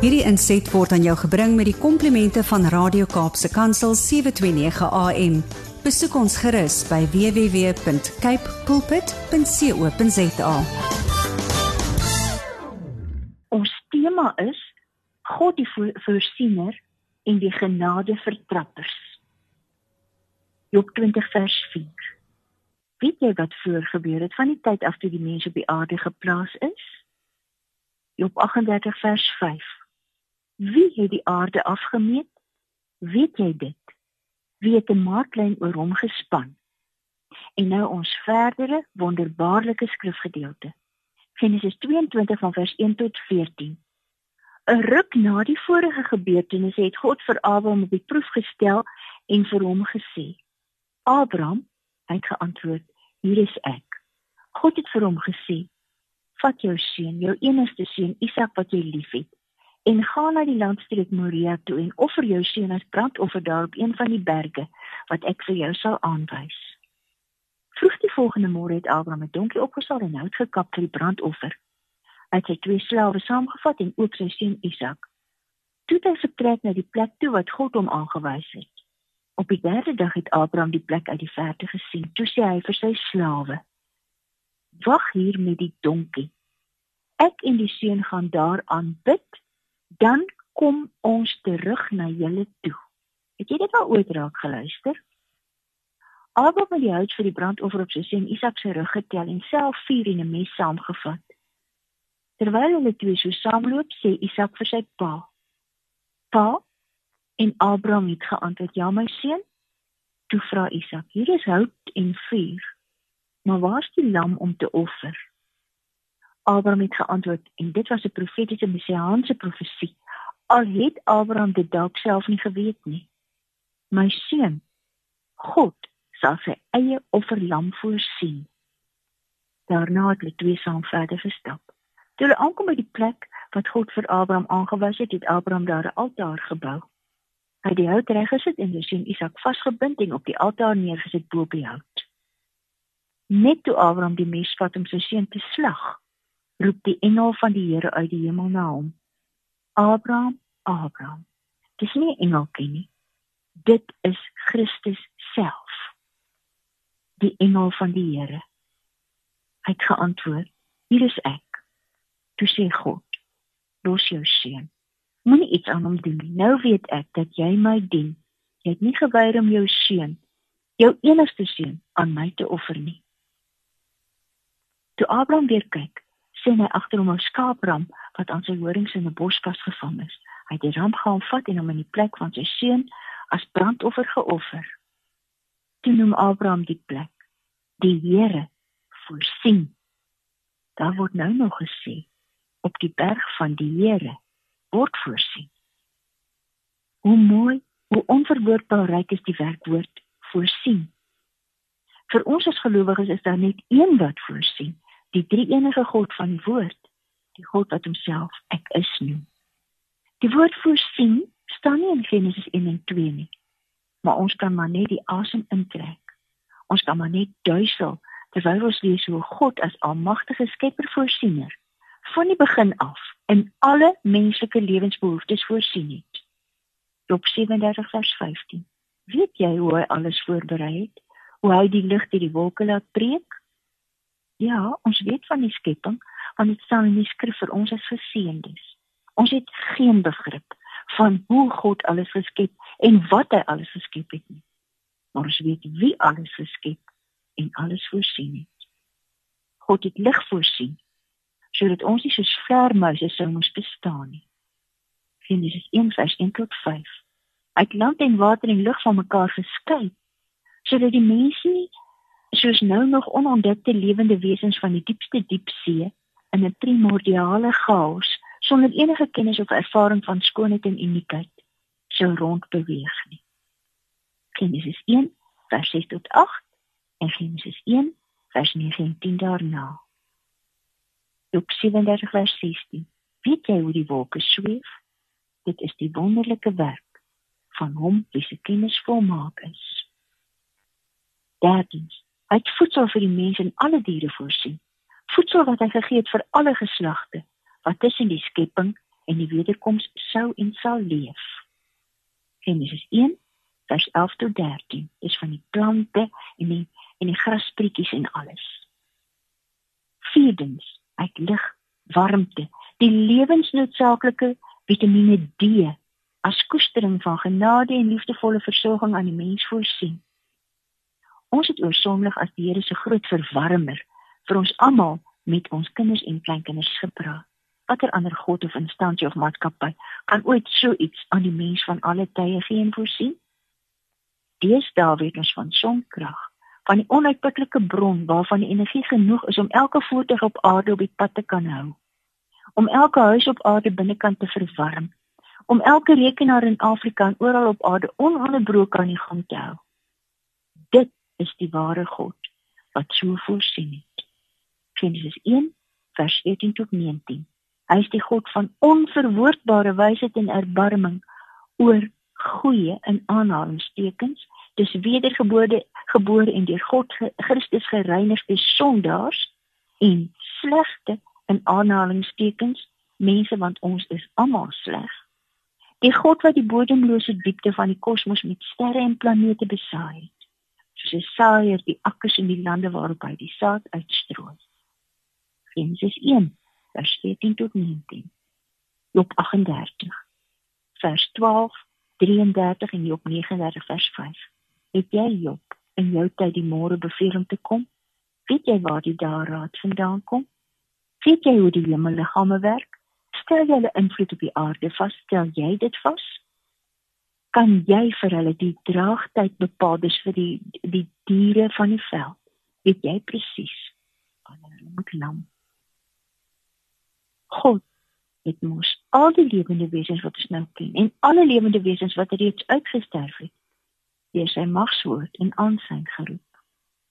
Hierdie inset word aan jou gebring met die komplimente van Radio Kaapse Kansel 729 AM. Besoek ons gerus by www.cape pulpit.co.za. Ons tema is God die voorsiener en die genade vertrappers. Job 20 vers 4. Weet jy wat voor gebeur het van die tyd af toe die mens op die aarde geplaas is? Job 38 vers 5. Wie het die aarde afgemeet? Weet jy dit? Wie het 'n maaklyn oor hom gespan? En nou ons verdere wonderbaarlike skrifgedeelte. Genesis 22 van vers 1 tot 14. 'n Ruk na die vorige gebeurtenisse het God vir Abraham op die proef gestel en vir hom gesê: "Abraham," hy het geantwoord, "Hier is ek." God het vir hom gesê: "Vat jou seun, jou enigste seun Isak wat jy liefhet, en gaan na die landstreek Moria toe en offer jou seun as brandoffer daar op een van die berge wat ek vir jou sal aanwys." Vroeg die volgende môre het Abraham 'n donkie opgesaal en hout gekap vir die brandoffer. Hy het sy twee slawe saamgevat en ook sy seun Isak. Toe het hy vertrek na die plek toe wat God hom aangewys het. Op die derde dag het Abraham die plek uit die verte gesien. Toe sê hy vir sy slawe: "Wag hier met die donkie. Ek en die seun gaan daar aanbid, dan kom ons terug na julle toe." Het jy dit al ooit raak geluister? Abraham het die hout vir die brandoffer op sy seun Isak se rug getel en self vuur en 'n mes saamgevat. Terwyl hulle twee so saamloop, sê Isak vir sy pa: "Pa?" En Abraham het geantwoord: "Ja, my seun." Toe vra Isak: "Hier is hout en vuur, maar waar's die lam om te offer?" Abraham het geantwoord en dit was 'n profetiese messiaanse profesie. Al het Abraham dit dalk self nie geweet nie. "My seun, God sal sy eie offerlam voorsien." Daarna het hulle twee saam verder gestap. Toe hulle aankom by die plek wat God vir Abraham aangewys het, het Abraham daar 'n altaar gebou. Hy het die hout reggesit en sy seun Isak vasgebind en op die altaar neergesit bo op die hout. Net toe Abraham die mes vat om sy seun te slag, roep die engel van die Here uit die hemel na hom. Abraham, Abraham. Dis nie 'n engeltjie nie. Dit is Christus self. Die engel van die Here. Hy het geantwoord: "Hier is ek." Toe sê God: "Los jou seun." Moenie iets aan hom doen nie. Nou weet ek dat jy my dien. Jy het nie geweier om jou seun, jou enigste seun, aan my te offer nie. Toe Abraham weer kyk, sien hy agter hom 'n skaapram wat aan sy horings in 'n bos vasgevang is. Hy het die ram gaan vat en hom in die plek van sy seun as brandoffer geoffer. Toe noem Abraham die plek die Here voorsien. Daar word nou nog gesê op die berg van die Here word voorsien. Hoe mooi, hoe onverwoordbaar ryk is die werkwoord voorsien. Vir ons as gelowiges is daar net een wat voorsien, die drie enige God van die woord, die God wat homself ek is noem. Die woord voorsien staan nie in Genesis 1 en 2 nie. Maar ons kan maar net die asem intrek. Ons kan maar net duisel terwyl ons lees hoe God as almagtige skepper voorsiener van die begin af in alle menslike lewensbehoeftes voorsien het. Job 37 vers 15. Weet jy hoe hy alles voorberei het? Hoe hy die lig deur die wolke laat breek? Ja, ons weet van die skepping, want dit staan in die skrif vir ons as geseëndes. Ons het geen begrip van hoe God alles geskep en wat hy alles geskep het nie. Maar ons weet wie alles geskep en alles voorsien het. God het lig voorsien sodat ons nie soos vleermuise sou moes bestaan nie. Genesis 1:1 tot 5. Uit land en water en lug van mekaar geskei, sodat die mense nie soos nou nog onontdekte lewende wesens van die diepste diepsee in 'n primordiale chaos sonder enige kennis of ervaring van skoonheid en uniekheid sou rondbeweeg nie. Genesis 1 vers 6 tot 8 en Genesis 1 vers 9 en 10 daarna. Job 37 vers 16. Weet jy hoe die wolke sweef? Dit is die wonderlike werk van hom wie se kennis volmaak is. Derdens, hy het voedsel vir die mense en alle diere voorsien. Voedsel wat hy gegee het vir alle geslagte wat tussen die skepping en die wederkoms sou en sal leef. Genesis 1 vers 11 tot 13 is van die plante en die en die grasprietjies en alles. Vierdens, uit lig, warmte, die lewensnoodsaaklike Vitamiene D as koestering van genade en liefdevolle versorging aan die mens voorsien. Ons het oorsonlig as die Here se groot verwarmer vir ons almal met ons kinders en kleinkinders gepraat. Watter ander god of instansie of maatskappy kan ooit so iets aan die mens van alle tye gee en voorsien? Deesdae weet ons van sonkrag, van die onuitputlike bron waarvan die energie genoeg is om elke voertuig op aarde op die pad te kan hou om elke huis op aarde binnekant te verwarm, om elke rekenaar in Afrika en oral op aarde ononderbroke aan die gang te hou. Is die ware God wat so voorsien het. Genesis 1 vers 18 tot 19. Hy is die God van onverwoordbare wysheid en erbarming oor goeie in aanhalingstekens dis wedergebore gebore en deur God Christus gereinigde sondaars en slegte in aanhalingstekens mense want ons is almal sleg. Die God wat die bodemlose diepte van die kosmos met sterre en planete besaai het. Soos 'n saaier die akkers in die lande waarop hy die saad uitstrooi. Genesis 1 vers 14 tot 19. Job 38 vers 12, 33 en Job 39 vers 5. Het jy Job in jou tyd die môre beveel om te kom? Weet jy waar die dae raad vandaan kom? Weet jy hoe die hemelliggame werk? Stel jy hulle invloed op die aarde vas? Stel jy dit vas? Kan jy vir hulle die draagtyd bepaal dis vir die die diere van die veld? Weet jy presies wanneer hulle moet lam? God het mos al die lewende wesens wat ons nou ken en alle lewende wesens wat reeds uitgesterf het, deur sy magswoord en aansyn geroep.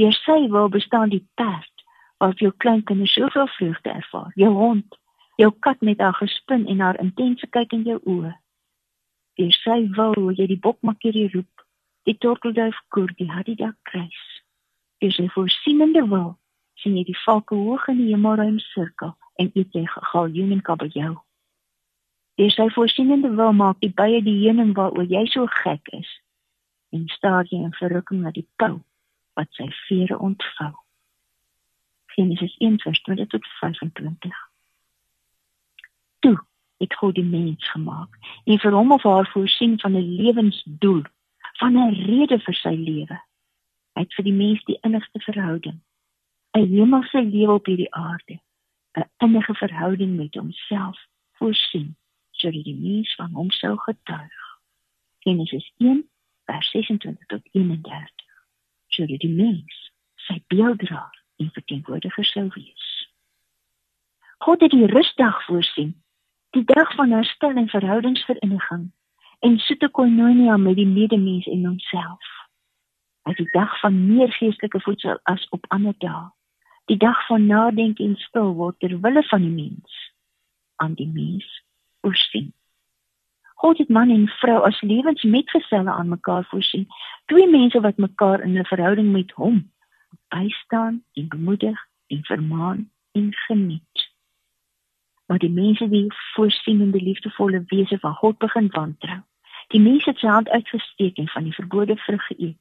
Deur sy wil bestaan die perd waar jou kleinkinders soveel vreugde ervaar. Jou hond, jou kat met haar gespin en haar intense kyk in jou oë. Deur sy hoe jy die bokmakkerie roep, die tortelduif koer die hadida kruis. Deur sy voorsienende wil sien jy die valke hoog in die hemelruim sirkel en eet jy galjoen en kabeljou. Deur sy voorsienende wil maak die bye die heuning waaroor jy so gek is en staar jy in verrukking na die pau wat sy vere ontvou. Genesis 1 vers 20 tot 25. Toe het God die mens gemaak en vir hom of haar voorsien van 'n lewensdoel, van 'n rede vir sy lewe. Hy het vir die mens die innigste verhouding, 'n hemelse lewe op hierdie aarde, 'n innige verhouding met homself voorsien sodat die mens van hom sou getuig. Genesis 1 vers 26 tot 31. Sodat die mens sy beelddraer en verteenwoordiger sou wees. God het die rusdag voorsien, die dag van herstel en verhoudingsvereniging en soete koinonia met die medemens en homself. As die dag van meer geestelike voedsel as op ander dae, die dag van nadenk en stil word ter wille van die mens aan die mens voorsien. God het man en vrou as lewensmetgeselle aan mekaar voorsien, twee mense wat mekaar in 'n verhouding met hom bystaan en bemoedig en vermaan en geniet. Maar die mense die voorsienende liefdevolle wese van God begin wantrou. Die mense het sy hand uitgesteek en van die verbode vrug geëet.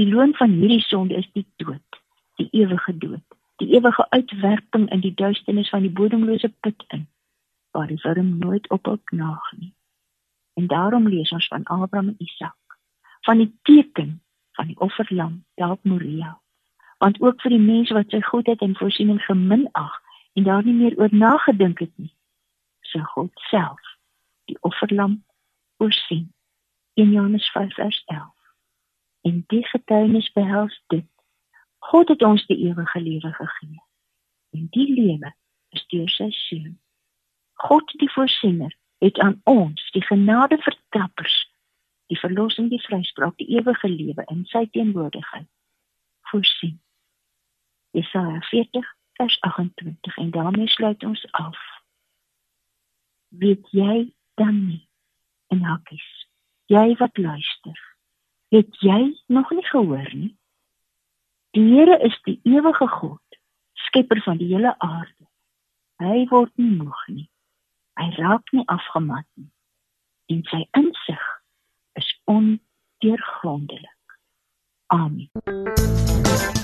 Die loon van hierdie sonde is die dood, die ewige dood, die ewige uitwerping in die duisternis van die bodemlose put in, waar die wurm nooit ophou knaag nie. En daarom lees ons van Abraham en Isak, van die teken van die offerlam op Moria want ook vir die mense wat sy goedheid en voorsiening geminag en daar nie meer oor nagedink het nie sy God self die offerlam voorsien in Johannes 5:11 en die getuienis behels dit God het ons die ewige lewe gegee. En die lewe is deur sy seun. God die voorsiener het aan ons die genade vertrappers die verlossing die vryspraak die ewige lewe in sy teenwoordigheid voorsien. Jesaja 40 vers 28 en daarmee sluit ons af. Weet jy dan nie en hakkies, jy wat luister, het jy nog nie gehoor nie? Die Here is die ewige God, skepper van die hele aarde. Hy word nie moeg nie. Hy raak nie afgemat nie. En sy insig is ondeurgrondelik. Amen.